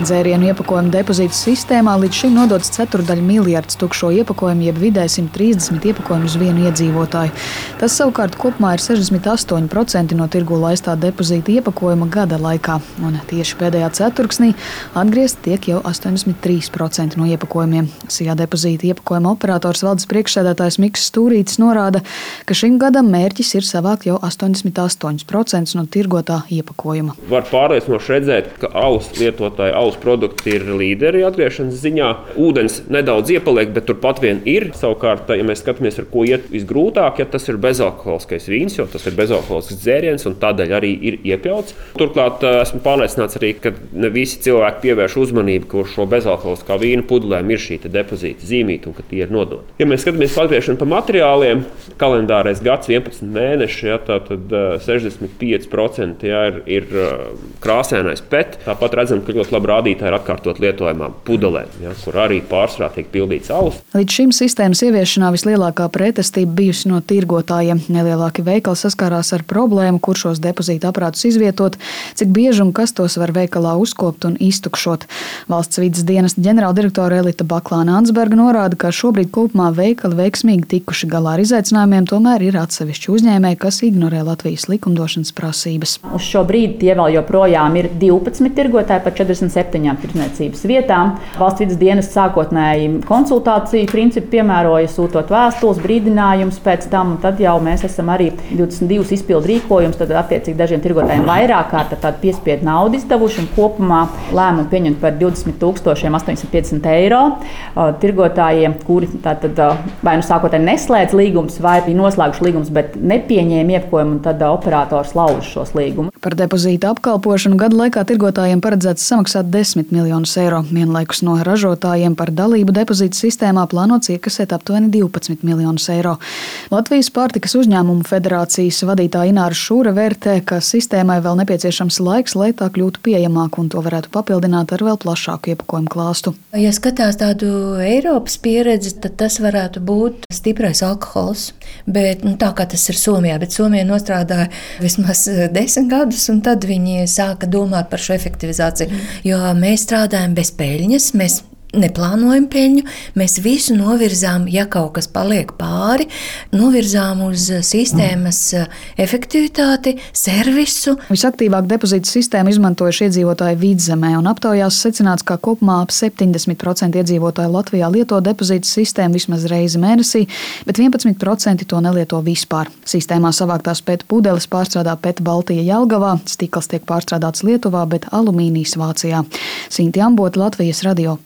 Dzērienu iepakojumu depozītu sistēmā līdz šim nodots ceturdaļa miljards tukšo iepakojumu, jeb vidēji 130 iepakojumu uz vienu iedzīvotāju. Tas savukārt kopumā ir 68% no tirgu laistā depozīta iepakojuma gada laikā, un tieši pēdējā ceturksnī atgriezt tiek jau 83% no iepakojumiem. Sijā depozīta iepakojuma operators valdes priekšsēdētājs Mikls Stūrītis norāda, ka šim gadam mērķis ir savākt jau 88% no tirgotā iepakojuma. Var pārliecinoši redzēt, ka alus lietotāji, alus produkti ir līderi atgriešanas ziņā. Ūdens nedaudz iepaliek, bet turpat vien ir. Savukārt, ja mēs skatāmies, ar ko iet visgrūtāk, ja tas ir bezalkoholiskais vīns, jo tas ir bezalkoholisks dzēriens un tādēļ arī ir iekļauts. Turklāt esmu pārliecināts arī, ka ne visi cilvēki pievērš uzmanību, ka uz šo bezalkoholiskā vīna pudelēm ir šī depozīta zīmīta un ka tie ir nodoti. Ja mēs skatāmies atgriešanu pa materiāliem, kalendārais gads 11 mēneši, ja, tad 65% ja, ir, ir krāsainais PET. Tāpat redzam, ka ļoti labi rādītāji ir atkārtot lietojamām pudelēm, ja, kur arī pārsvarā tiek pildīts alus. Līdz šim sistēmas ieviešanā vislielākā pretestība bijusi no tirgotājiem. Nelielāki veikali saskārās ar problēmu, kur šos depozīta aparātus izvietot, cik bieži un kas tos var veikalā uzkopt un iztukšot. Valsts vidas dienas ģenerāldirektore Elita Baklāna Ansberga norāda, ka šobrīd kopumā veikali veiksmīgi tikuši galā ar izaicinājumiem, tomēr ir atsevišķi uzņēmēji, kas ignorē Latvijas likumdošanas prasības. Uz šo brīdi tie vēl joprojām ir 12 tirgotāji par 47 tirdzniecības vietām. Valsts vidas dienas sākotnēji konsultāciju principu piemēroja, sūtot vēstules, brīdinājumus pēc tam, un tad jau mēs esam arī 22 izpildu rīkojumus, tad attiecīgi dažiem tirgotājiem vairāk kārt tādu piespiedu naudu izdevuši un kopumā lēmumu pieņemt par 20 850 eiro tirgotājiem, kuri tātad vai nu sākotnēji neslēdz līgumus, vai bija noslēguši līgumus, bet nepieņēma iepakojumu, un tad operators lauž šos līgumus. Par depozītu apkalpošanu gada laikā tirgotājiem paredzēts samaksāt 10 miljonus eiro. Vienlaikus no ražotājiem par dalību depozītu sistēmā plānots iekasēt aptuveni 12 miljonus eiro. Latvijas pārtikas uzņēmumu federācijas vadītāja Ināra Šūra vērtē, ka sistēmai vēl nepieciešams laiks, lai tā kļūtu pieejamāka un to varētu papildināt ar vēl plašāku iepakojumu klāstu. Ja skatās tādu Eiropas pieredzi, tad tas varētu būt stiprais alkohols. Bet, nu, tā kā tas ir Somijā, bet Somija nostrādāja vismaz desmit gadus gadus, un tad viņi sāka domāt par šo efektivizāciju. Mm. Jo mēs strādājam bez peļņas, mēs neplānojam peļņu, mēs visu novirzām, ja kaut kas paliek pāri, novirzām uz sistēmas efektivitāti, servisu. Visaktīvāk depozītu sistēmu izmantojuši iedzīvotāji vidzemē, un aptaujās secināts, ka kopumā ap 70% iedzīvotāju Latvijā lieto depozītu sistēmu vismaz reizi mēnesī, bet 11% to nelieto vispār. Sistēmā savāktās pēc pudeles pārstrādā pēc Baltija Jelgavā, stikls tiek pārstrādāts Lietuvā, bet alumīnijas Vācijā. Sinti Ambota, Latvijas radio.